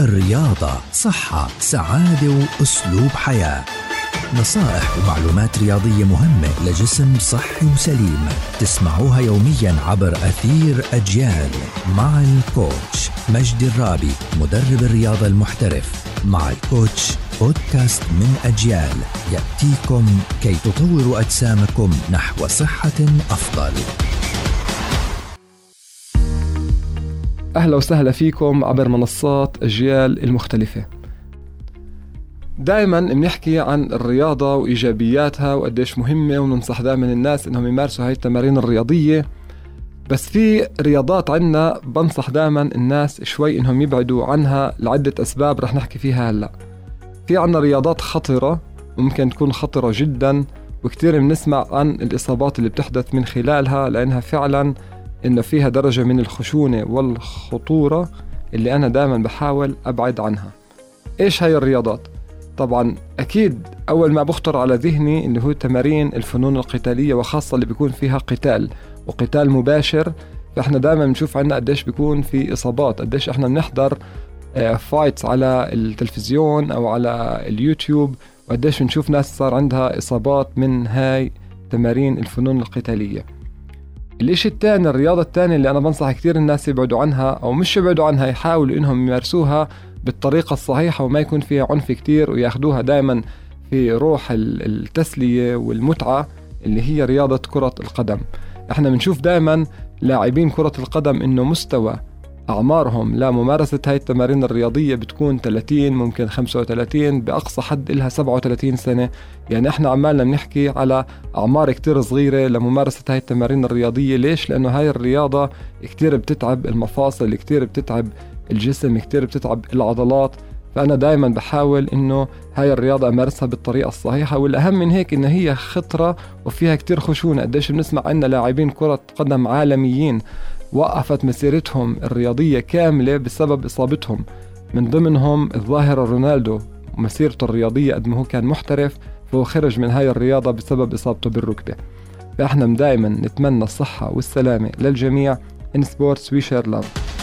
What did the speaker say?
الرياضة صحة سعادة وأسلوب حياة. نصائح ومعلومات رياضية مهمة لجسم صحي وسليم. تسمعوها يوميا عبر أثير أجيال مع الكوتش مجدي الرابي مدرب الرياضة المحترف. مع الكوتش بودكاست من أجيال. يأتيكم كي تطوروا أجسامكم نحو صحة أفضل. أهلا وسهلا فيكم عبر منصات أجيال المختلفة. دائما بنحكي عن الرياضة وإيجابياتها وقديش مهمة وننصح دائما الناس إنهم يمارسوا هاي التمارين الرياضية. بس في رياضات عنا بنصح دائما الناس شوي إنهم يبعدوا عنها لعدة أسباب رح نحكي فيها هلأ. في عنا رياضات خطرة ممكن تكون خطرة جدا وكتير بنسمع عن الإصابات اللي بتحدث من خلالها لأنها فعلا إنه فيها درجة من الخشونة والخطورة. اللي أنا دائما بحاول أبعد عنها. إيش هاي الرياضات؟ طبعا أكيد أول ما بخطر على ذهني اللي هو تمارين الفنون القتالية وخاصة اللي بيكون فيها قتال وقتال مباشر. فإحنا دائما بنشوف عنا قديش بيكون في إصابات قديش إحنا بنحضر فايتس آه، على التلفزيون أو على اليوتيوب وقديش بنشوف ناس صار عندها إصابات من هاي تمارين الفنون القتالية. الإشي الثاني الرياضة الثانية اللي أنا بنصح كثير الناس يبعدوا عنها أو مش يبعدوا عنها يحاولوا إنهم يمارسوها بالطريقة الصحيحة وما يكون فيها عنف كتير وياخدوها دائما في روح التسلية والمتعة اللي هي رياضة كرة القدم. إحنا بنشوف دائما لاعبين كرة القدم إنه مستوى أعمارهم. لممارسة هاي التمارين الرياضية بتكون 30 ممكن 35 بأقصى حد إلها 37 سنة. يعني إحنا عمالنا بنحكي على أعمار كتير صغيرة لممارسة هاي التمارين الرياضية. ليش؟ لأنه هاي الرياضة كتير بتتعب المفاصل كتير بتتعب الجسم كتير بتتعب العضلات. فأنا دائما بحاول إنه هاي الرياضة أمارسها بالطريقة الصحيحة. والأهم من هيك إن هي خطرة وفيها كتير خشونة. قديش بنسمع عنا لاعبين كرة قدم عالميين. وقفت مسيرتهم الرياضية كاملة بسبب إصابتهم. من ضمنهم الظاهرة رونالدو مسيرته الرياضية قد ما هو كان محترف فهو خرج من هاي الرياضة بسبب إصابته بالركبة. فإحنا دائما نتمنى الصحة والسلامة للجميع. In sports we share love.